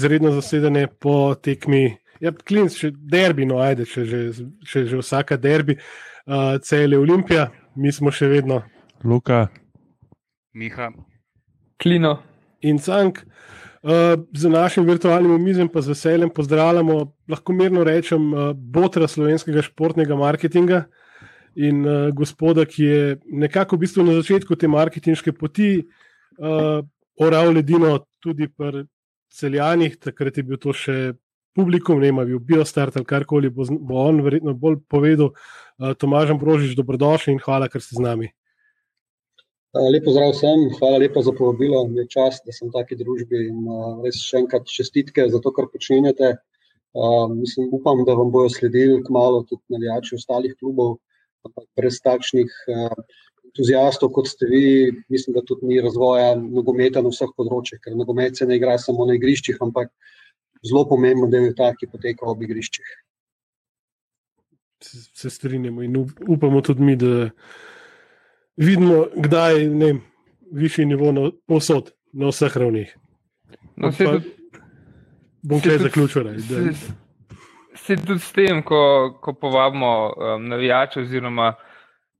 izredno zasedanje po tekmi. Ja, klinc, še derbi, no, ajde, če že, če že vsaka derbi, uh, cel je Olimpija, mi smo še vedno. Luka, Miha, Klino. in Cank. Uh, z našim virtualnim omizjem pa z veseljem pozdravljamo, lahko mirno rečem, uh, botra slovenskega športnega marketinga in uh, gospoda, ki je nekako v bistvu na začetku te marketinške poti uh, oral ledino tudi pri celjanih, takrat je bil to še publikum, ne ima bil biostart ali karkoli, bo, bo on verjetno bolj povedal. Uh, Tomaž Ambrožič, dobrodošli in hvala, ker ste z nami. Lepo zdrav vsem, hvala lepa za povabilo. Je čast, da sem v taki družbi in uh, res še enkrat čestitke za to, kar počenjate. Uh, mislim, upam, da vam bojo sledili kmalo tudi navijači ostalih klubov, ampak brez takšnih uh, entuzijastov, kot ste vi, mislim, da tudi ni razvoja nogometa na vseh področjih, ker nogomet se ne igra samo na igriščih, ampak zelo pomemben del je ta, ki poteka ob igriščih. se, se strinjamo in up, upamo tudi mi, da vidimo, kdaj je ne, vem, višji nivo na, povsod, na vseh ravneh. No, se tudi, Bom se kaj tudi- zaključil. se, se tudi s tem, ko, ko povabimo um, navijače oziroma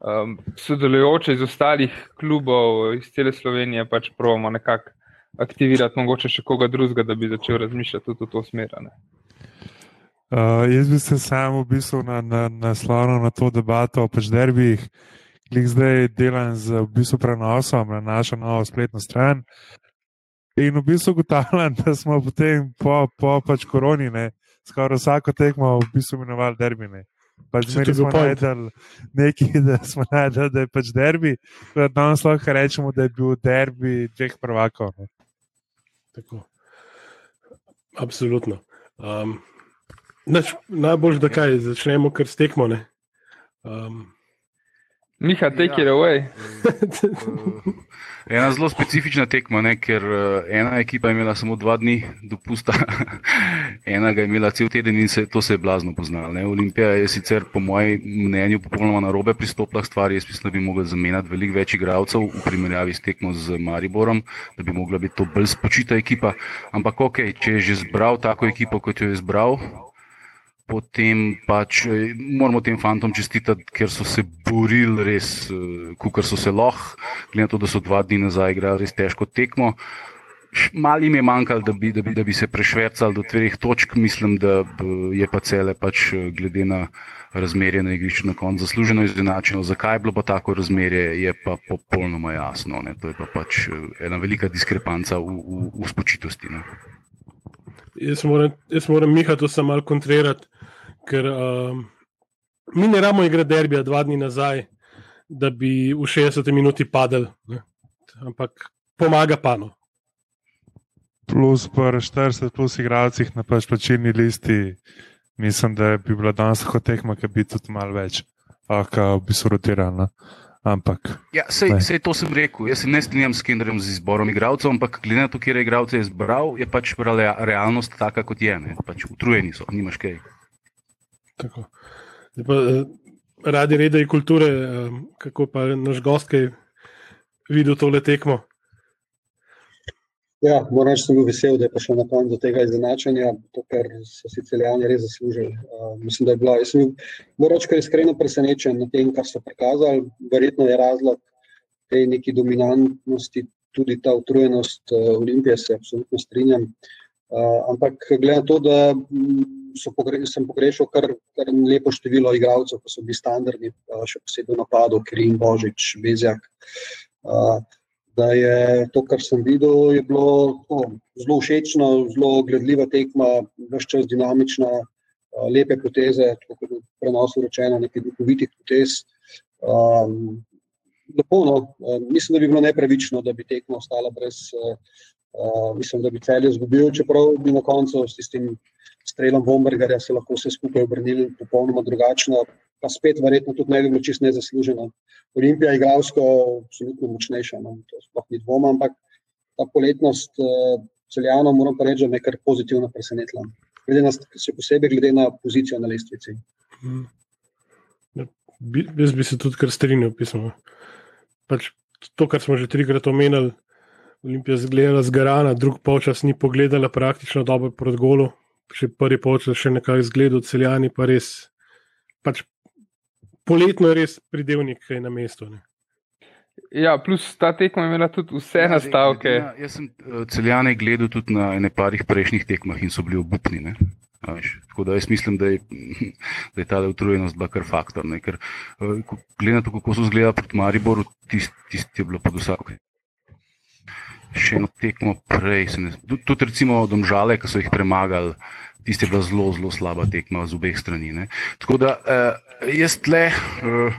um, sodelujoče iz ostalih klubov iz cele Slovenije, pač pravimo nekako aktivirati mogoče še koga drugega, da bi začel razmišljati tudi v to smer. uh, jaz bi se sam v bistvu na, na, naslonil na to debato o pač derbijih. Klik zdaj delam z v bistvu prenosom na našo novo spletno stran. In v bistvu ugotavljam, da smo potem po, po pač koroni, ne, skoraj vsako tekmo v bistvu imenovali derbine. Pač Se zmeri smo najdel nekaj, da smo najdel, da je pač derbi. Danes lahko rečemo, da je bil derbi dveh prvakov. Ne. Tako. Absolutno. Um, nač, najbolj, da kaj začnemo, kar stekmo. ne. Um, Miha, take Ja. it away. Ena zelo specifična tekma, ne, ker eh, ena ekipa je imela samo dva dni dopusta, ena ga je imela cel teden in se, to se je blazno poznalo. Ne. Olimpija je sicer po mojem mnenju popolnoma na robe pristopila k stvari. Jaz mislim, da bi mogli zamenjati veliko več igralcev v primerjavi s tekmo z Mariborom, da bi mogla biti to bolj spočita ekipa. Ampak ok, če je že zbral tako ekipo, kot jo je zbral, potem pač eh, moramo tem fantom čestitati, ker so se borili res, kot so se lahko, glede na to, da so dva dni nazaj igrali res težko tekmo. Malo jim je manjkalo, da bi, da, bi, da bi se prešvercali do dveh točk. Mislim, da b- je pa cele pač eh, glede na razmerje na igrišču na koncu zasluženo izenačeno. Zakaj je bilo pa tako razmerje, je pa popolnoma jasno. Ne? To je pa pač eh, ena velika diskrepanca v, v, v spočitosti. Ne? jaz, moram, jaz moram Miha to samo malo kontrirati, ker um, mi ne ramo igrati derbija dva dni nazaj, da bi v 60 minuti padel. Ne. Ampak pomaga pa no. plus pa 40 plus igralcih na pač plačilni listi, mislim, da bi bila danes lahko tekma, ki bi tudi malo več, lahko bi se rotirala. Ampak Ja, sej, Ne. sej to sem rekel. Jaz se ne strinjam s Kenderjem z izborom igralcev, ampak glede na to, kje je igralce izbral, je pač rea- realnost taka, kot je. Ne? Pač utrujeni so, nimaš kaj. Tako. Pa, eh, radi reda in kulture, eh, kako pa naš gost, ki je videl tole tekmo. Ja, moram reči, da sem bil vesel, da je prišel na konec do tega izenačenja, to, ker so si celjani res zaslužili. Uh, mislim, da je bila, jaz sem bil, moram reči, iskreno presenečen nad tem, kar so prikazali. Verjetno je razlog te neki dominantnosti tudi ta utrujenost uh, Olimpije, se absolutno strinjam. Uh, ampak glede na to, da pogre, sem pogrešal kar, kar lepo število igralcev, ki so bili standardni, uh, še posebej v napadu, Kirin, Božič, Bezjak. Uh, da je to, kar sem videl, je bilo tako, zelo všečno, zelo gledljiva tekma, vse čas dinamična, lepe poteze, tako kot je prenosu rečeno, nekaj duhovitih potez. Um, lepo, no, mislim, da bi bilo nepravično, da bi tekma ostala brez. a, Mislim, da bi cel izgubil, čeprav bi na koncu s tistim strelom Bombergerja se lahko vse skupaj obrnili popolnoma drugačno, pa spet verjetno tudi ne bi bilo čisto nezasluženo. Olimpija je igralsko absolutno močnejša, no, to sploh ni dvoma, ampak ta poletnost uh, celjanov, moram pa reči, da me kar pozitivno presenetila. Glede na, še posebej glede na pozicijo na lestvici. Mm. Ja, bi, jaz bi se tudi kar strinjal. Pismo. Pač to, kar smo že trikrat omenili, Olimpija zgledala zgarana, drug polčas ni pogledala praktično dobro proti golu, še prvi polčas še nekaj izgledal, celjani pa res. Pač poletno je res pridevnik na mestu. Ne. Ja, plus ta tekma je imela tudi vse ja, nastavke. Ja, jaz sem uh, celjane gledal tudi na ene parih prejšnjih tekmah in so bili obupni. Ne? Tako da jaz mislim, da je, da je ta utrujenost bila kar faktor. Ne? Ker uh, glede na to, kako so izgledali proti Mariboru, tisti tist je bilo pod vsako še eno tekmo prej. Tudi, recimo, domžale, ki so jih premagali, tiste bila zelo, zelo slaba tekma z obeh strani. Ne. Tako da uh, jaz tle. Uh,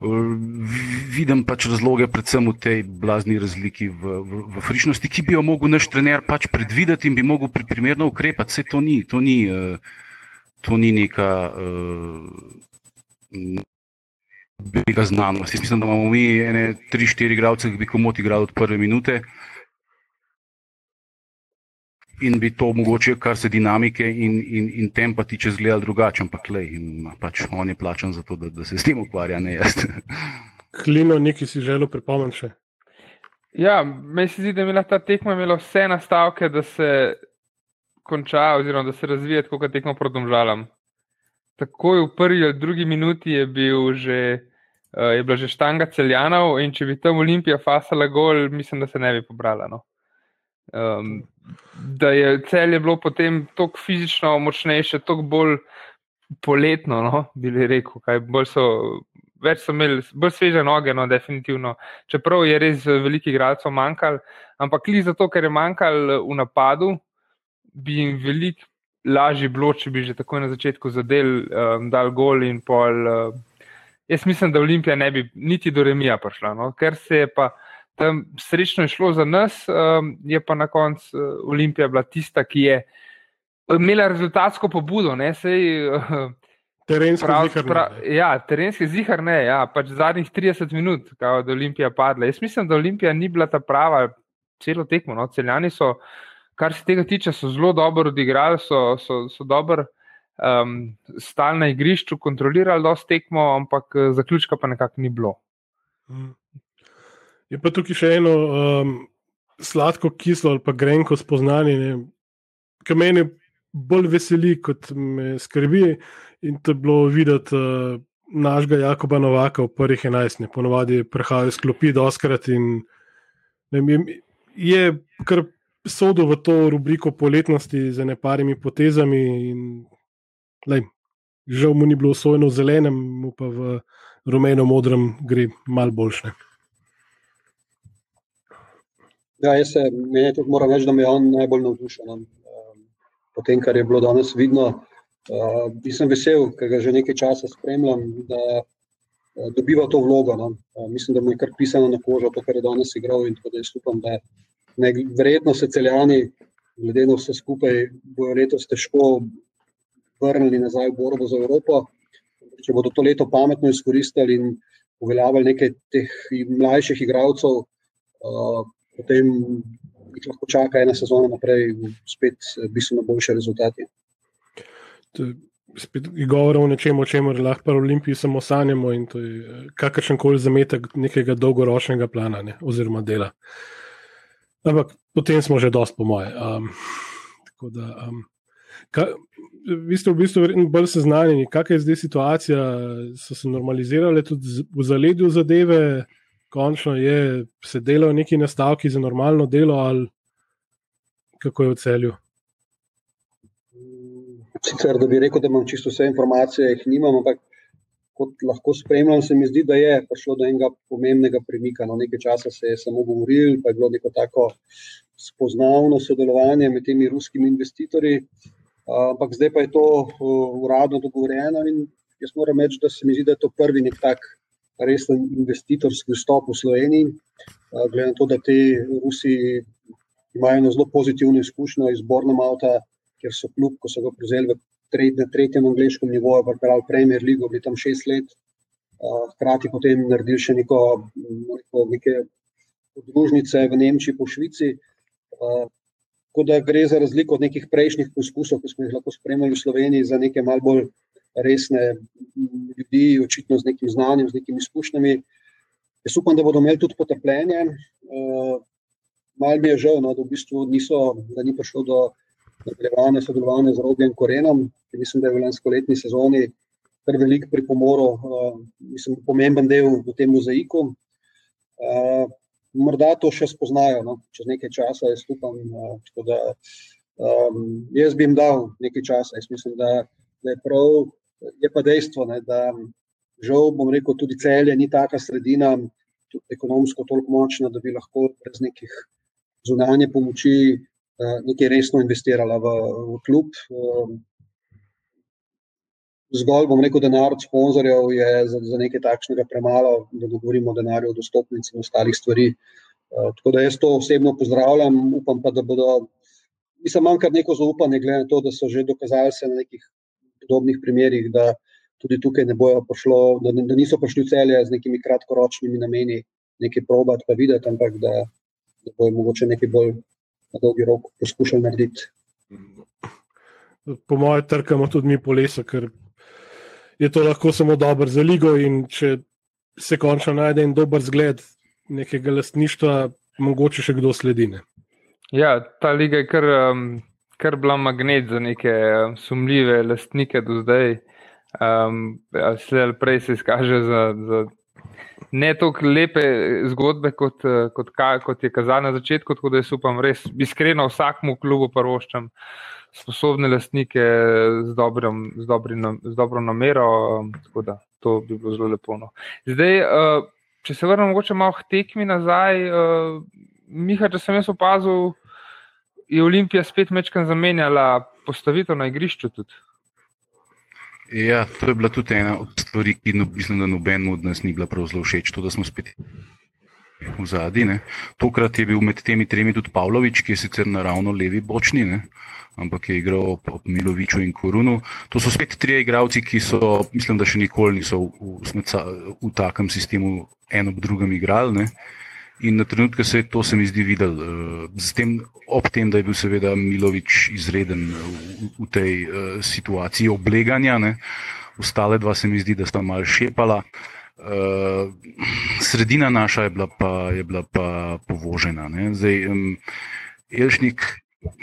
Vidim pač razloge, predvsem v tej blazni razliki v, v, v frišnosti, ki bi jo mogel naš trener pač predvideti in bi mogel pri, primerno ukrepati. Vse to ni, to ni, to ni neka velika uh, znanost. Jaz mislim, da imamo mi ene tri, štiri igralce, ki bi komot igrali od prve minute in bi to mogoče, kar se dinamike in, in, in tempa tiče, zgledal drugače, ampak le, in pač on je plačan za to, da, da se s tem ukvarja, ne jaz. Klino, nekaj si želel pripomniti še. Ja, meni se zdi, da je imela ta tekma imela vse nastavke, da se konča, oziroma da se razvija tako, kot tekmo prodomžalam. Takoj v prvi ali drugi minuti je, bil že, uh, je bila že štanga celjanov, in če bi tam Olimpija fasala gol, mislim, da se ne bi pobrala. No. Um, da je celje bilo potem tako fizično močnejše, tako bolj poletno, no, bi rekel. So, več so imeli, bolj sveže noge, no, definitivno. Čeprav je res veliko igralcev manjkalo, ampak li zato, ker je manjkalo v napadu, bi jim veliko lažje bilo, če bi že takoj na začetku zadel, um, dal gol in pol. Uh, jaz mislim, da Olimpija ne bi niti do remija prišla, no, ker se je pa tam srečno šlo za nas, um, je pa na koncu uh, Olimpija bila tista, ki je imela rezultatsko pobudo. Ne, sej, uh, Terenski zihar. Prav, ja, terenski zihar ne, ja, pač zadnjih 30 minut, kao, da je Olimpija padla. Jaz mislim, da Olimpija ni bila ta prava, celo tekmo. No. Celjani so, kar se tega tiče, so zelo dobro odigrali, so, so, so dobro um, stali na igrišču, kontrolirali dosti tekmo, ampak uh, zaključka pa nekako ni bilo. Mm. Je pa tukaj še eno um, sladko, kislo ali pa grenko spoznanje, ki me bolj veseli, kot me skrbi. In to je bilo videti uh, našega Jakoba Novaka v prvih enajstih, ponovadi prehajal iz klopi do oskrat. In, ne, je kar sodel v to rubriko poletnosti z neparimi potezami. In, lej, žal mu ni bilo usvojeno v zelenem, mu pa v rumeno-modrem gre mal boljše. Ja, jaz se tudi moram reči, da me je on najbolj navdušen. No. Um, po tem, kar je bilo danes vidno, uh, sem vesel, ker ga že nekaj časa spremljam, da uh, dobiva to vlogo. No. Uh, mislim, da mu je kar pisano na kožo, to, kar je danes igral. Tako da jaz upam, da ne, verjetno se celjani, glede na vse skupaj, bojo letos težko vrnili nazaj v borbo za Evropo. Če bodo to leto pametno izkoristili in uveljavili nekaj teh mlajših igralcev. Uh, potem jih lahko čaka ena sezona naprej, spet eh, bistveno boljše rezultate. Spet je govor o nečem, o čemer lahko pri Olimpiji samo sanjamo, in to je eh, kakršen koli zametek nekega dolgoročnega plana ne, oziroma dela. Ampak potem smo že dosti, po moje. Um, da, um, ka, vi ste v bistvu bolj seznanjeni, kakšna je zdaj situacija, so se normalizirale tudi v zaledju zadeve končno je se delal neki nastavki za normalno delo, ali kako je v celju. Sicer, da bi rekel, da imam čisto vse informacije, jih nimam, ampak kot lahko spremljam, se mi zdi, da je prišlo do enega pomembnega premika. No, nekaj časa se je samo govoril, pa je bilo neko tako spoznavno sodelovanje med temi ruskimi investitorji, ampak zdaj pa je to uradno dogovorjeno in jaz moram reči, da se mi zdi, da je to prvi nek tak resen investitorski vstop v Sloveniji. Glede na to, da ti Rusi imajo eno zelo pozitivno izkušnjo iz Borna Malta, kjer so kljub, ko so ga prevzeli v tretjem, angliškem nivoju, pa pravi Premier League, bili tam šest let, hkrati potem naredili še neko, neko neke podružnice v Nemčiji, po Švici. Tako da gre za razliko od nekih prejšnjih poskusov, ki smo jih lahko spremljali v Sloveniji, za neke malce bolj resne ljudi, očitno z nekim znanjem, z nekimi izkušnjami. Jaz upam, da bodo imeli tudi potrpljenje. Uh, Mal mi je žal, no, da, v bistvu niso, da ni prišlo do nadaljevanja sodelovanja z Robijem Korenom, ki mislim, da je v lanskoletni sezoni kar velik pripomoril, uh, mislim, pomemben del v tem mozaiku. Morda to še spoznajo, no, čez nekaj časa, jaz upam. Uh, da, um, jaz bi jim dal nekaj časa, jaz mislim, da, da je prav, je pa dejstvo, ne, da žal, bom rekel, tudi celje ni taka sredina, tudi ekonomsko toliko močna, da bi lahko brez nekih zunanje pomoči uh, nekaj resno investirala v, v klub. Uh, zgolj, bom rekel, denar od sponzorjev je za, za nekaj takšnega premalo, da ne govorimo o denarju, o dostopnici in ostalih stvari. Uh, tako da jaz to osebno pozdravljam, upam pa, da bodo. Mislim, manjka neko zaupanje, glede na to, da so že dokazali se na nekih podobnih primerih, da tudi tukaj ne bojo prišlo, da, da niso prišli v celje z nekimi kratkoročnimi nameni, nekaj probati, pa videti, ampak da, da bojo mogoče nekaj bolj na dolgi rok poskušali narediti. Po mojem, trkamo tudi mi po lesu, ker je to lahko samo dobro za ligo. In če se končno najde en dober zgled nekega lastništva, mogoče še kdo sledi. Ne? Ja, ta liga je kar, um, kar bila magnet za neke um, sumljive lastnike do zdaj. Um, Slej ali prej se izkaže za, za ne tako lepe zgodbe, kot, kot, kot je kazalo na začetku. Tako da jaz upam, res iskreno vsakmu klubu prvoščam. Uh, sposobne lastnike z, dobrim, z, dobrim, z dobro namero. Um, tako da to bi bilo zelo lepo. No. Zdaj, uh, če se vrnemo mogoče malo k tekmi nazaj, uh, Miha, če sem jaz opazil, je Olimpija spet mečkam zamenjala postavitev na igrišču. Tudi. Ja, to je bila tudi ena od stvari, ki no, mislim, da nobenemu od nas ni bila prav zelo všeč. To, da smo spet v zadnji. Tokrat je bil med temi tremi tudi Pavlović, ki je sicer naravno levi bočni. Ne? ampak je igral ob Miloviču in Korunu. To so spet tri igralci, ki so, mislim, da še nikoli niso v, v, v takem sistemu en ob drugem igrali. Ne? In na trenutke se je to, se mi zdi, videl. Eh, tem, ob tem, da je bil seveda Milovič izreden v, v tej uh, situaciji obleganja, ne? ostale dva se mi zdi, da sta mal šepala. Uh, sredina naša je bila pa, je bila pa povožena. Zdaj, um, Elšnik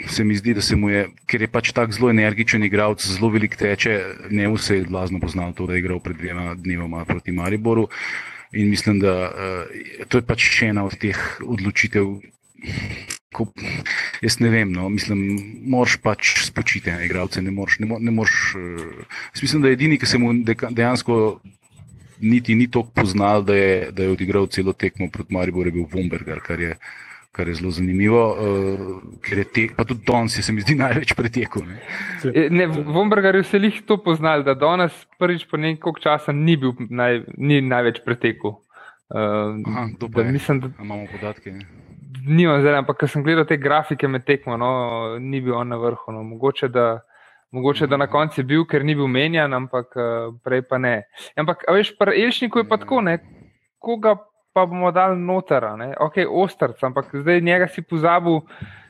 se mi zdi, da se mu je, ker je pač tako zelo energičen igralec, zelo velik teče, ne vse je blazno poznal to, da je igral pred dvema dnevoma proti Mariboru. In mislim, da uh, to je pač še ena od teh odločitev. Ko, jaz ne vem, no, mislim, moraš pač spočiti na igralce. Ne moreš, ne, ne moreš, uh, mislim, da je edini, ki se mu dejansko niti ni toliko poznal, da je, da je odigral celo tekmo proti Mariboru, je bil Vomberger, kar je uh, kar je zelo zanimivo, uh, ker je te, pa tudi danes se mi zdi največ pretekel. Ne, v Ombrgarju se jih to poznali, da danes prvič po nekaj časa ni bil naj, ni največ pretekel. Uh, Aha, da, mislim, da imamo podatke. Nimam zdaj, ampak ker sem gledal te grafike med tekmo, no, ni bil on na vrhu. No. Mogoče, da, mogoče, da na koncu je bil, ker ni bil menjan, ampak uh, prej pa ne. Ampak, veš, pri Elšniku je pa tako, ne, koga pa bomo dali noter, ok, ostrc, ampak zdaj njega si pozabil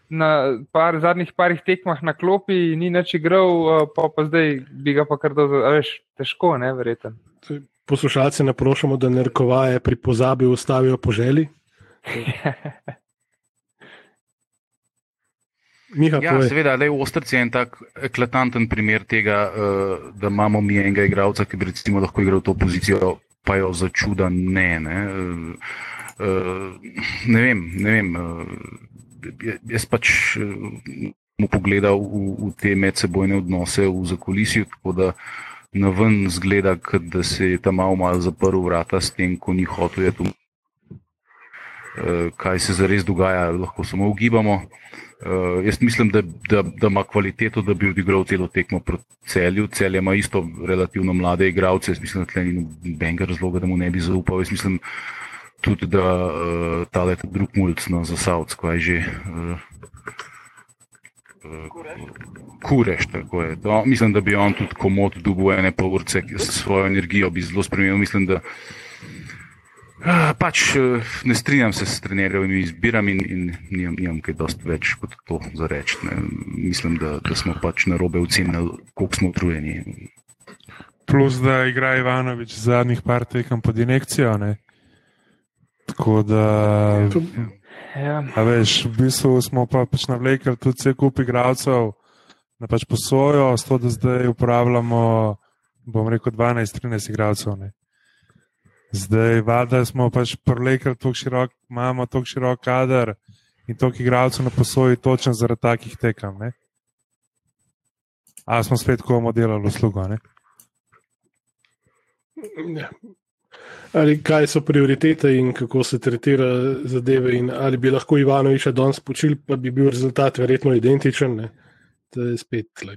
na par, zadnjih parih tekmah na klopi, ni nič igral, eh, pa, pa zdaj bi ga pa kar dobro, veš, težko, ne, verjeten. Poslušalce naprošamo, da ne rekovaje pri pozabi ustavijo po želji. Miha, ja, seveda, le Ostrc je en tak eklatanten primer tega, uh, da imamo mi enega igralca, ki bi recimo lahko igral to pozicijo pa jo za čuda ne. Ne, uh, ne vem. Ne vem uh, jaz pač mu pogledal v, v te medsebojne odnose v zakolisju, tako da na ven zgleda, da se je tam malo, malo zaprl vrata s tem, ko ni hotel. Uh, kaj se zares dogaja, lahko samo ugibamo. Uh, jaz mislim, da, da, da ima kvaliteto, da bi odigral celo tekmo proti celju. Celje ima isto relativno mlade igralce, jaz mislim, da ni nobenega razloga, da mu ne bi zaupal. Jaz mislim tudi, da uh, ta let drug mulj no, za Savc, kaj že. Uh, Kureš, tako je. No, mislim, da bi on tudi komod dugo ene pol urce s svojo energijo bi zelo spremenil. Mislim, da Pač eh, ne strinjam se s trenerjevimi izbirami in, in nimam, nimam kaj dosti več kot to za reči. Mislim, da, da smo pač na robe ocenili, koliko smo utrujeni. Plus, da igra Ivanovič zadnjih par tekem pod injekcijo. Ne? Tako da. Ja. A veš, v bistvu smo pa pač navlekli tudi vse kup igralcev na pač posojo, s to, da zdaj uporabljamo, bom rekel, 12-13 igralcev. Ne. Zdaj, valjda smo pač prelekli tako širok, imamo tako širok kader in toliko igralcev na posoji točno zaradi takih tekem. Ne. A smo spet komu delali uslugo, ne? Ja. Ali kaj so prioritete in kako se tretira zadeve, in ali bi lahko Ivanoviča danes počil, pa bi bil rezultat verjetno identičen. Ne? To je spet tle.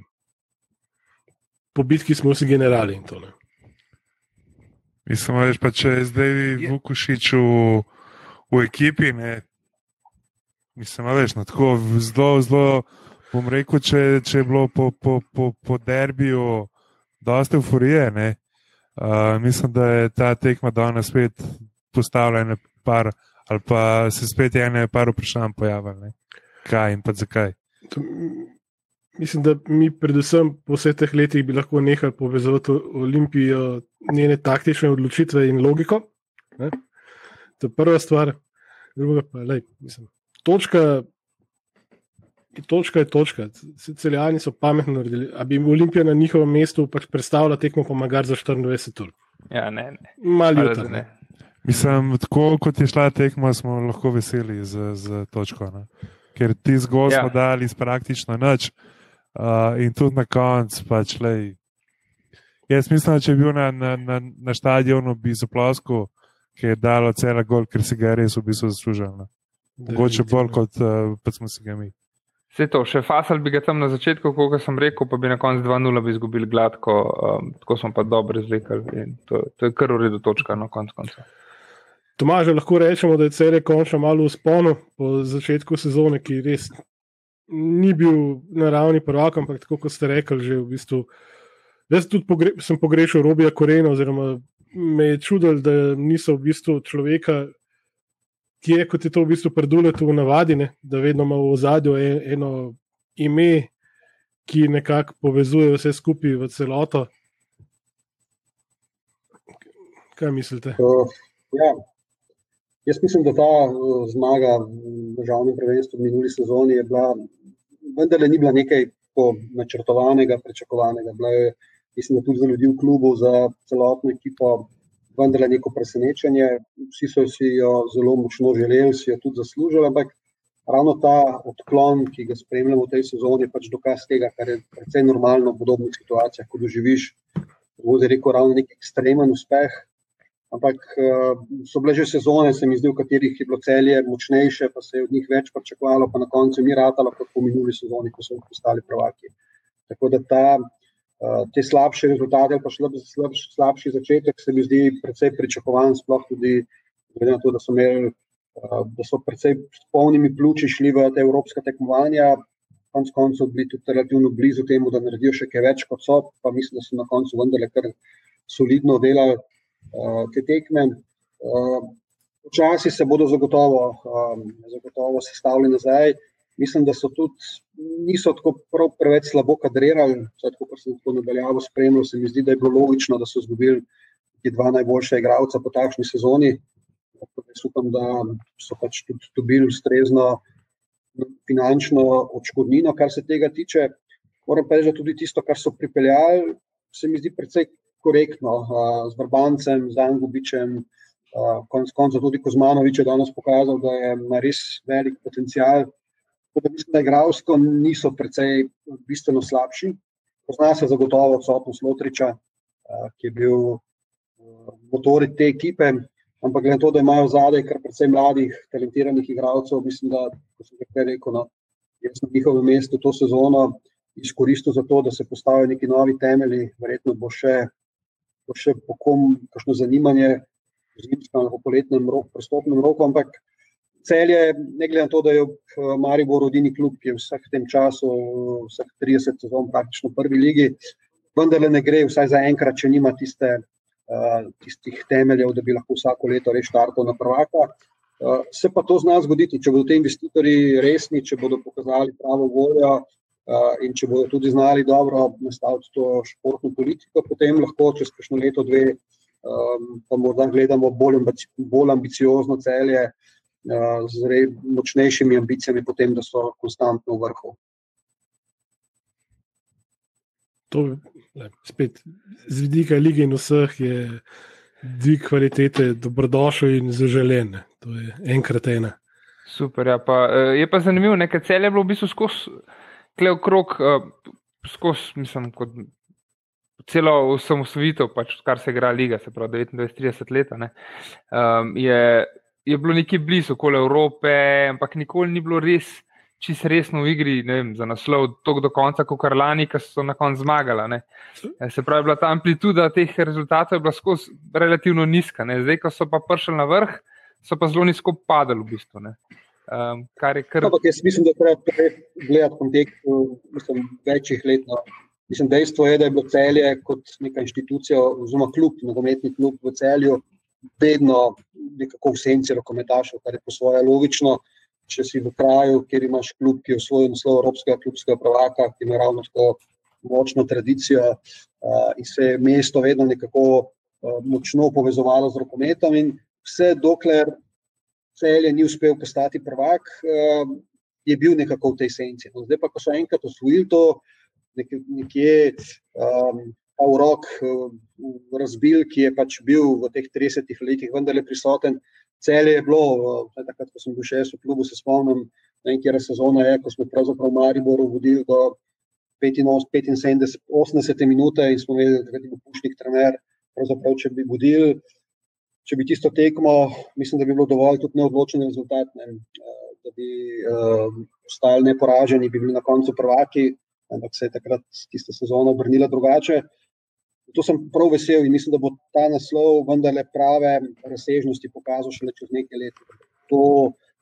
Po bitki smo si generali in to. Ne? Mislim, veš, pa če je zdaj Vukušič v, v ekipi, ne, mislim, veš, no, tako zelo, zelo, bom rekel, če, če je bilo po, po, po, po derbiju dosta euforije, ne, uh, mislim, da je ta tekma danes spet postavljena par, ali pa se spet ene par vprašanj pojavili, kaj in pa zakaj. Mislim, da mi, predvsem po vseh teh letih, bi lahko nehali povezati Olimpijo, njene taktične odločitve in logiko. Ne? To je prva stvar, druga pa je, mislim, točka. Točka je točka. Celjani so pametno naredili. A bi Olimpija na njihovem mestu pač predstavila tekmo, pa magar za 24 ur. Ja, ne, ne. Ne. ne. Mislim, tako kot je šla tekma, smo lahko veseli z, z točko. Ne? Ker ti zgolj Ja. smo dali iz praktično nič. Uh, in tudi na koncu, pač, lej, jaz mislim, da če bi bil na, na, na, na stadionu, bi zaploskal, ki je dalo cela gol, ker si ga res v bistvu zaslužil. ne. Mogoče bolj kot uh, pa smo si ga mi. Vse to, še fasal bi ga tam na začetku, kot sem rekel, pa bi na koncu 2-0 bi izgubili gladko, um, tako smo pa dobro izvlekli. in To, to je kar v redu točka na koncu konca. Tomaž, lahko rečemo, da je Cere končno malo v sponu po začetku sezone, ki res ni bil na ravni prvaka, ampak tako kot ste rekli, že v bistvu. Jaz tudi pogre, sem pogrešal Robija Korena, oziroma me je čudil, da niso v bistvu človeka, ki je kot je to v bistvu preduleto v navadi, ne, da vedno ima v ozadju e- eno ime, ki nekako povezuje vse skupaj v celoto. Kaj mislite? Uh, ja. Jaz mislim, da ta uh, zmaga v državnem prvenstvu minuli sezoni je bila, vendarle ni bila nekaj tako načrtovanega, pričakovanega. Bila je, mislim, da tudi za ljudi v klubu, za celotno ekipo, vendarle neko presenečenje. Vsi so si jo zelo močno želeli, si jo tudi zaslužili, ampak ravno ta odklon, ki ga spremljamo v tej sezoni, je pač dokaz tega, kar je precej normalno v podobnih situacijah, ko doživiš, je rekel, ravno nek ekstremen uspeh. Ampak uh, so bile že sezone, se mi zdi, v katerih je bilo celje močnejše, pa se je od njih več pričakovalo, pa na koncu ni ratalo, kot po minuli sezoni, ko so postali prvaki. Tako da ta, uh, te slabše rezultate, pa slab, slab, slabši začetek, se mi zdi precej pričakovan, sploh tudi glede na to, da so imeli. Uh, da so precej s polnimi pljuči šli v te evropske tekmovanja, konec koncev bili tudi relativno blizu temu, da naredijo še kaj več kot so, pa mislim, da so na koncu vendarle kar solidno delali te tekme. Včasih uh, se bodo zagotovo, um, zagotovo sestavili nazaj. Mislim, da so tudi niso tako prav preveč slabo kadrirali, tako kot sem to nadaljavo spremljal, se mi zdi, da je bilo logično, da so izgubili dva najboljša igralca po takšni sezoni. Jaz upam, da so pač tudi dobili ustrezno finančno odškodnino, kar se tega tiče. Moram pa reči, da tudi tisto, kar so pripeljali, se mi zdi precej korektno, z Vrbancem, z Angubičem, konec koncev tudi Kozmanovič je danes pokazal, da je res velik potencial. Tako da mislim, da igralsko niso precej bistveno slabši. Pozna se zagotovo odsotnost Lotriča, ki je bil motor te ekipe, ampak glede na to, da imajo zadaj kar precej mladih, talentiranih igralcev, mislim, da, kot sem že rekel, no, jaz na njihovem mestu to sezono izkoristil za to, da se postavijo neki novi temelji, verjetno bo še, bo še po kom kakšno zanimanje v zimskem ali poletnem roku, prestopnem roku, ampak cel je, ne glede na to, da je v Mariboru rodini klub, ki je vseh tem času, vseh 30 sezon praktično v prvi ligi, vendar ne gre, vsaj za enkrat, če nima tiste, uh, tistih temeljev, da bi lahko vsako leto res štartal na prvaka. Se pa to zna zgoditi, če bodo ti investitorji resni, če bodo pokazali pravo voljo, in če bodo tudi znali dobro nastaviti to športno politiko, potem lahko čez kakšno leto, dve, um, pa morda gledamo bolj, ambici bolj ambiciozno celje, z močnejšimi ambicijami, potem, da so konstantno v vrhu. To, le, spet, z vidika lige in vseh je dvig kvalitete dobrodošel in zaželen. To je enkrat ena. Super. Ja, pa, je pa zanimivo, nekaj celje je bilo v bistvu skozi klev krok, skozi, mislim, kot celo osamosvojitev, pač, kar se igra liga, se pravi 29-30 let. Um, je, je bilo nekje blizu, okoli Evrope, ampak nikoli ni bilo res. Čisto resno v igri vem, za naslov, tako do konca, kot kar lani, ki so na koncu zmagali. E, se pravi, bila ta amplituda teh rezultatov je bila skozi relativno nizka. Ne. Zdaj, ko so pa prišli na vrh, so pa zelo nizko padali v bistvu. Um, kar kar... no, jaz mislim, da treba gledati kontekst večjih let. No. Mislim, dejstvo je, da je bilo celje kot neka inštitucija, oziroma klub, nogometni klub v celju, vedno nekako v senci rokometašov, kar je po svoje logično. Če si v kraju, kjer imaš klub, ki je osvojil naslov Evropskega klubskega prvaka, ki ima ravno tako močno tradicijo uh, in se je mesto vedno nekako uh, močno povezovalo z rokometom, in vse dokler celje ni uspel postati prvak, uh, je bil nekako v tej senci. No, zdaj pa, ko so enkrat osvojili to nekje um, Aurok um, razbil, ki je pač bil v teh 30 letih vendarle prisoten. Celje je bilo, uh, takrat, ko sem bil še v klubu, se spomnim, nekaj sezone je, ko smo pravzaprav v Mariboru vodili do 75, 80 minute in smo vedeli, da je bil pušnik trener, pravzaprav, če bi vodili, če bi tisto tekmo, mislim, da bi bilo dovolj tudi neodločen rezultat, ne, uh, da bi uh, ostali neporaženi, bi bili na koncu prvaki, ampak se je takrat tista sezona obrnila drugače. To sem prav vesel in mislim, da bo ta naslov vendarle prave razsežnosti pokazal šele čez nekaj let. To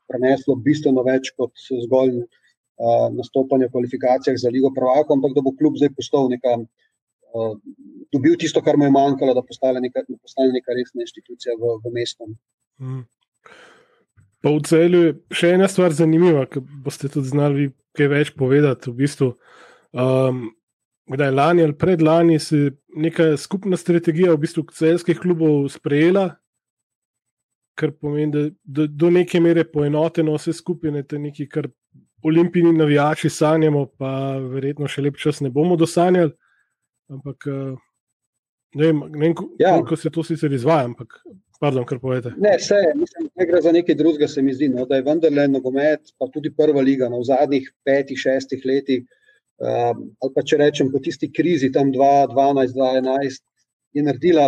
preneslo bistveno več kot zgolj uh, nastopanje v kvalifikacijah za Ligo Prvaka, ampak da bo klub zdaj postal neka, uh, dobil tisto, kar mu je manjkalo, da postane neka, postane neka resna inštitucija v, v mestu. Hmm. Pa v celju je še ena stvar zanimiva, ki boste tudi znali kaj več povedati. V bistvu, uh, Um, kdaj lani ali predlani se je neka skupna strategija v bistvu celskih klubov sprejela, kar pomeni, da do, do neke mere poenoteno vse skupine, te nekaj, kar olimpijni navijači sanjamo, pa verjetno še lep čas ne bomo dosanjali. Ampak uh, ne vem, ne vem ja. kako se to sicer izvaja, ampak pardon, kar povete. Ne, vse, mislim, ne gre za nekaj drugega, se mi zdi, no, da je vendarle nogomet, pa tudi prva liga no, v zadnjih petih, šestih letih. Um, ali pa če rečem, po tisti krizi, tam 2012-2011, je naredila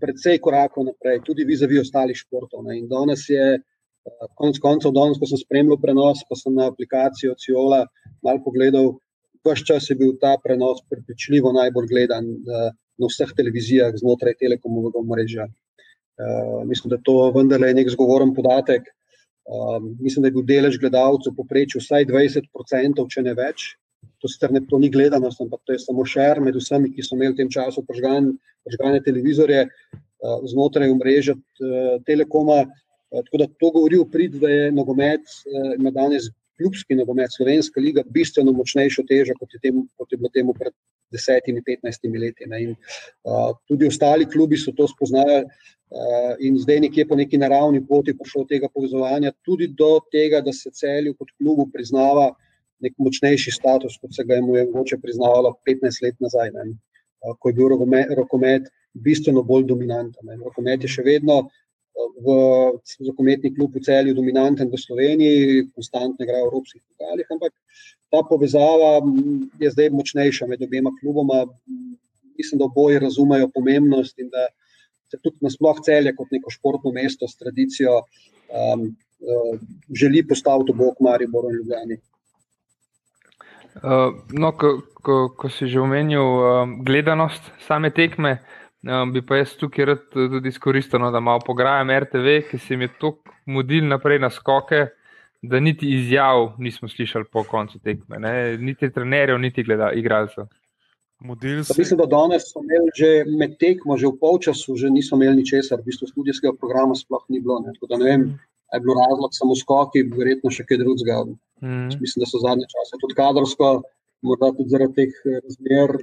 precej korakov naprej, tudi vizavi ostalih športov. Ne. In danes je, uh, konec koncev, danes, ko sem spremljal prenos, pa sem na aplikacijo Ciola mal pogledal, vse čas je bil ta prenos prepričljivo najbolj gledan uh, na vseh televizijah znotraj telekomovega mreža. Uh, mislim, da to vendarle je nek zgovoren podatek. Um, mislim, da je bil delež gledalcev poprečju vsaj 20%, če ne več to sicer ne to ni gledanost, ampak to je samo šer med vsemi, ki so imeli v tem času požgane televizorje uh, znotraj omrežja uh, Telekoma. Tako da to govori v prid, da je nogomet, ima danes klubski nogomet, slovenska liga, bistveno močnejšo težo, kot je, temu, kot je bilo temu pred desetimi, petnajstimi leti. In, uh, tudi ostali klubi so to spoznali. Uh, in zdaj, nekje po neki naravni poti, prišlo tega povezovanja, tudi do tega, da se celju kot klubu priznava uh, nek močnejši status, kot se ga je mogoče priznavalo 15 let nazaj, ne, ko je bil rokomet bistveno bolj dominanten. Rokomet je še vedno v rokometni klub v celju dominanten v Sloveniji, konstantno igra v evropskih pokalih, ampak ta povezava je zdaj močnejša med obema kluboma. Mislim, da oboje razumejo pomembnost in da se tudi nasploh celje kot neko športno mesto s tradicijo um, uh, želi postaviti v bok Mariboru in Ljubljani. Uh, no, ko, ko, ko si že omenil um, gledanost same tekme, um, bi pa jaz tukaj rad tudi izkoristil, no, da malo pograjem RTV, ki se mi je tako mudil naprej na skoke, da niti izjav nismo slišali po koncu tekme, ne? niti trenerjev, niti igralcev. Si... Mislim, da danes smo imeli že med tekmo, že v polčasu, že nismo imeli ničesar, v bistvu študijskega programa sploh ni bilo. Ne? Tako da ne vem, mm je bil razlog samo skoki, verjetno še kaj drugega. Mm. Mislim, da so zadnje čase tudi kadrovsko, morda tudi zaradi teh eh, razmer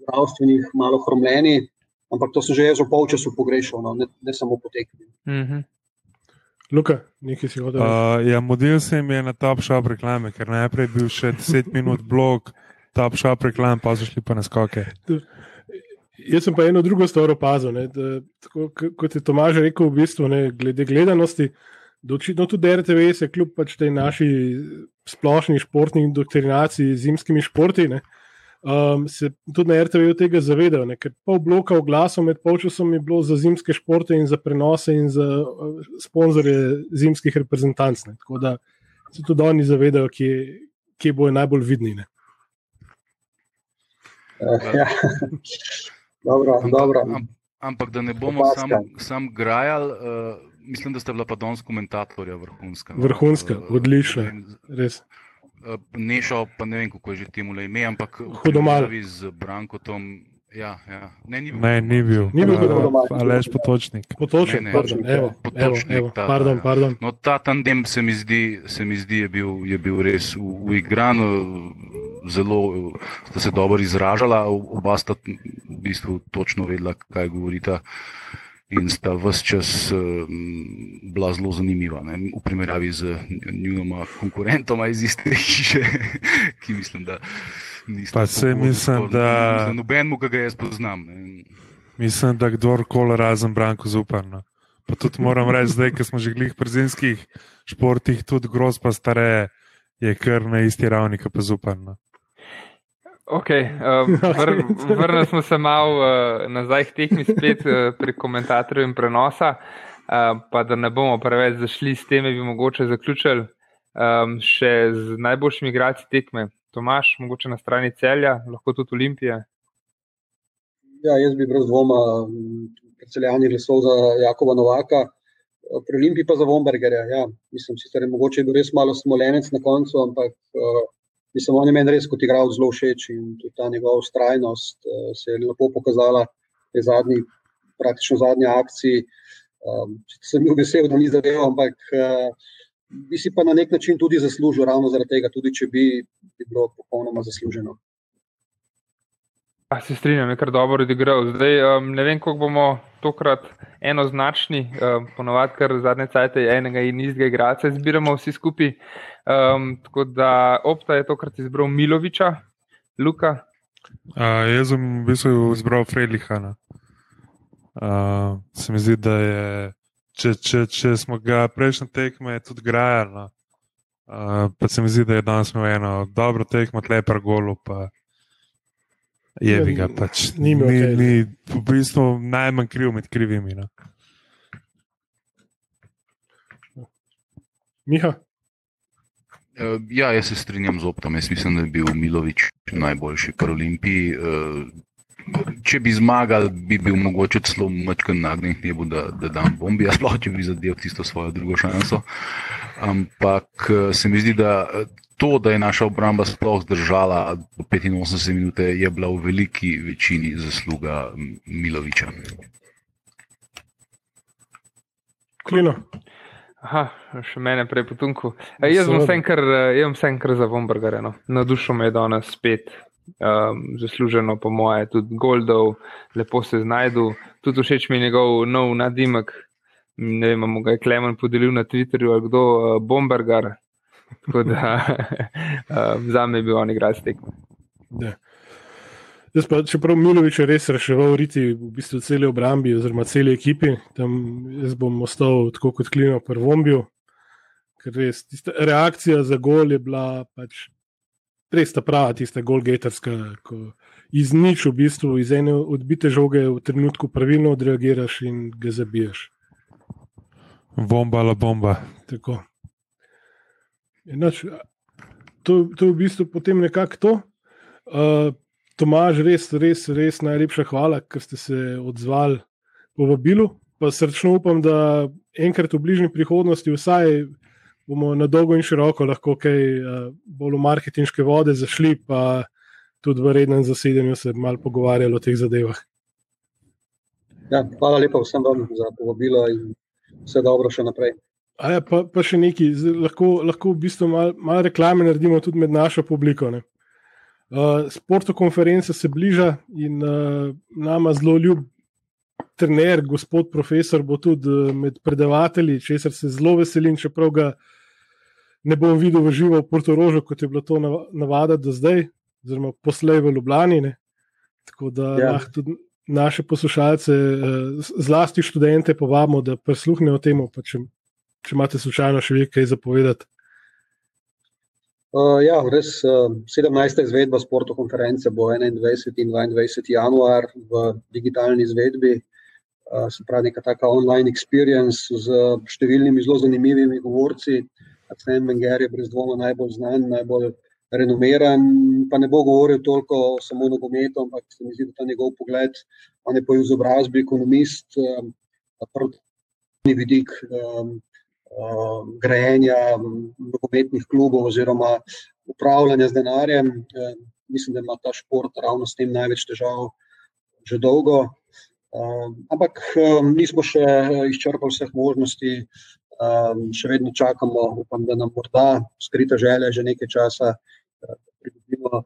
zdravstvenih, malo hromljeni, ampak to sem že jaz v polčasu pogrešal, no, ne, ne samo potekli. Mm -hmm. Luka, nekaj si hotel. Uh, ja, model se mi je na Top Shop reklame, ker najprej je bil še 10 minut blog, Top Shop reklam, pa so šli pa na skoke. Jaz sem pa eno drugo stvar opazil. Ne, da, tako, kot je Tomaž rekel, v bistvu, ne, glede gledanosti, da očitno tudi RTV se kljub pač tej naši splošni športni indoktrinaciji z zimskimi športi. Ne, um, se tudi na RTV od tega zavedajo, ne, ker pol bloka v glasu med polčasom je bilo za zimske športe in za prenose in za uh, sponzorje zimskih reprezentanc. Ne, tako da se tudi oni zavedajo, kje, kje bojo najbolj vidni. Ne. Uh, ja. dobro, ampak, dobro. Am, ampak da ne bomo sam, sam grajali, uh, mislim, da ste bila pa danes komentatorja vrhunska. Vrhunska, Eh, odlična, res. Eh, Nešo, pa ne vem, kako je že temu le ime, ampak Hudomal. z Brankotom. Ja, ja. Ne, ni bil. Ne, ni bil. Ni bil Hudomal. Uh, Aleš Potočnik. Potoček, Ne, ne, pardon, evo, evo, Potočnik, evo, ta, pardon, pardon. No, ta tandem se mi zdi, se mi zdi je, bil, je bil res uigran, eh, zelo eh, sta se dobro izražala, oba sta v bistvu točno vedela, kaj govorita. In sta vse čas um, bila zelo zanimiva, ne? v primerjavi z njunoma konkurentoma iz iste hiše, ki mislim, da nista. Pa tako mislim, da- Mislim, nobenemu, ki ga jaz poznam. Ne? Mislim, da kdorkoli razen Branko Zupan. No. Pa tudi moram reči, zdaj, ko smo že glih pri zimskih športih, tudi groz pa stare je kar na isti ravni, kot pa Zupan. Okay, um, vr, vrnili smo se malo uh, nazaj k tekmi spet uh, pri komentatorju in prenosa. Uh, pa da ne bomo preveč zašli s teme, bi mogoče zaključili um, še z najboljšimi igralci tekme. Tomaš, mogoče na strani celja, lahko tudi Olimpije. Ja, jaz bi brez dvoma m, predseljanje glasov za Jakoba Novaka, eh, pri Olimpiji pa za Vombergerja. Ja, mislim, sicer je mogoče bil res malo smolenec na koncu, ampak uh, mislim, on je meni res kot igralec zelo všeč in tudi ta njegova ustrajnost uh, se je lepo pokazala v tej zadnji, praktično zadnji akciji. Um, sem bil vesel, da ni zadeval, ampak uh, bi si pa na nek način tudi zaslužil, ravno zaradi tega, tudi če bi, bi bilo popolnoma zasluženo. A, se strinjam, je kar dobro odigral. Zdaj, um, ne vem, koliko bomo tokrat enoznačni, um, ponovadi, ker zadnje cajte enega in istega igralca izbiramo vsi skupaj. Um, tako da Opta je tokrat izbral Miloviča, Luka. Uh, jaz sem v bistvu izbral Fredlihana. Uh, se mi zdi, da je, če, če, če smo ga prejšnje tekme tudi grajali, no, uh, pa se mi zdi, da je danes imel eno dobro tekmo, lepar golo, pa je bi ga pač. Ni ni, okej. ni v bistvu najmanj kriv med krivimi. No. Miha, Eh, Ja, jaz se strinjam z optom. Jaz mislim, da je bil Milovič najboljši pri Olimpiji. Eh, Če bi zmagali, bi bil mogoče celo mačken nagnjen k nebu, da, da dam bombi, a sploh če bi zadev tisto svojo drugo šanso. Ampak eh, se mi zdi, da to, da je naša obramba sploh zdržala do 85 minut, je bila v veliki večini zasluga Miloviča. klino. Aha, še mene prej potunku. E, jaz bom Seveda. vsem kar, eh, jaz bom vsem kar za Vombergare. No. Nadušil me je danes spet. Um, zasluženo, po moje, tudi Goldov, lepo se znajdu. Tudi všeč mi je njegov nov nadimek. Ne vem, mu ga je Klemen podelil na Twitterju ali kdo, uh, Bombergar. Tako da um, za me je bil on igralec tekme. Ja. Jaz pa, čeprav Milovič je res reševal riti v bistvu celi obrambi, oziroma celi ekipi, tam jaz bom ostal tako kot klino pri Vombiju, ker res tista reakcija za gol je bila pač res ta prava, tista golgeterska, ko iz nič v bistvu, iz ene odbite žoge v trenutku pravilno odreagiraš in ga zabiješ. Bomba la bomba. Tako. Enač, to, to je v bistvu potem nekako to. Uh, Tomaž, res, res, res najlepša hvala, ker ste se odzvali povabilu. Pa srčno upam, da enkrat v bližnji prihodnosti vsaj bomo na dolgo in široko lahko kaj uh, bolj v marketinške vode zašli, pa tudi v rednem zasedanju se malo pogovarjali o teh zadevah. Ja, hvala lepa vsem vam za povabilo in vse dobro še naprej. A ja, pa, pa še nekaj, zdaj lahko, lahko v bistvu malo mal reklame naredimo tudi med našo publiko. Ne? Uh, Sporto konferenca se bliža in uh, nama zelo ljub trener, gospod profesor, bo tudi med predavatelji, česar se zelo veselim, čeprav ga ne bom videl v živo v Portorožu, kot je bilo to navada do zdaj, oziroma poslej v Ljubljani. Ne. Tako da ja. lahko tudi naše poslušalce, zlasti študente, povabimo, da prisluhnejo temu, če, če imate slučajno še nekaj zapovedati. Uh, ja, res uh, 17. izvedba sporto konference bo 21. in 22. januar v digitalni izvedbi. Uh, se pravi, neka taka online experience z številnimi zelo zanimivimi govorci. Arsene Wenger je brez dvoma najbolj znan, najbolj renomiran, pa ne bo govoril toliko samo o nogometu, ampak se mi zdi, da ta njegov pogled, on je po izobrazbi ekonomist, um, prvi vidik. Uh, grajenja nogometnih klubov oziroma upravljanja z denarjem. Uh, mislim, da ima ta šport ravno s tem največ težav že dolgo. Uh, ampak nismo še izčrpali vseh možnosti, še vedno čakamo, upam, da nam morda skrita želja že nekaj časa, da pridobimo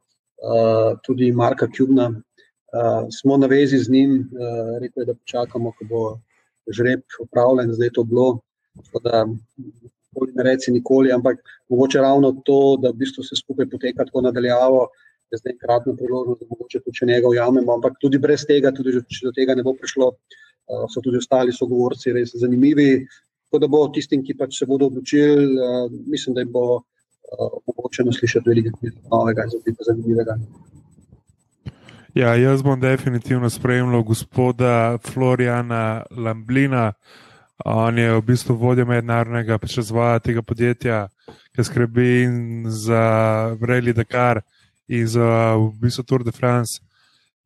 tudi Marka Kjubna. Smo na vezi z njim, rekel je, da počakamo, ko bo žreb upravljen, zdaj je to bilo. Da, ne reci nikoli, ampak mogoče ravno to, da v bistvu se skupaj poteka tako nadaljavo, je zdaj enkratna priložnost, da mogoče tudi če njega ujamemo. Ampak tudi brez tega, tudi če do tega ne bo prišlo, uh, so tudi ostali sogovorci res zanimivi. Tako da bo tistim, ki pač se bodo odločili, uh, mislim, da jim bo uh, mogoče naslišati veliko novega in zanimivega. Ja, jaz bom definitivno spremljal gospoda Floriana Lamblina. On je v bistvu vodja mednarodnega razvoja tega podjetja, ki skrbi za Rally Dakar in za v bistvu Tour de France.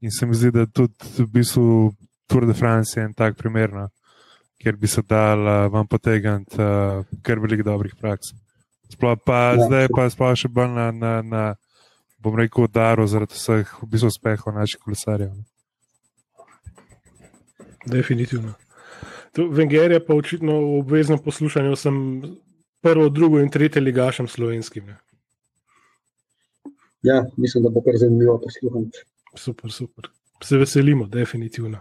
In se mi zdi, da tudi v bistvu Tour de France je en tak primer, no, kjer bi se dal uh, vam potegniti uh, kar veliko dobrih praks. Sploh pa ja, zdaj, pa sploh še bolj na, na, na bom rekel, daru zaradi vseh v bistvu uspehov naših kolesarjev. Definitivno. Venger je pa očitno v obveznem poslušanju, sem prvo, drugo in tretje ligašem slovenskim. Ja, mislim, da bo kar zanimivo poslušati. Super, super. Se veselimo, definitivno.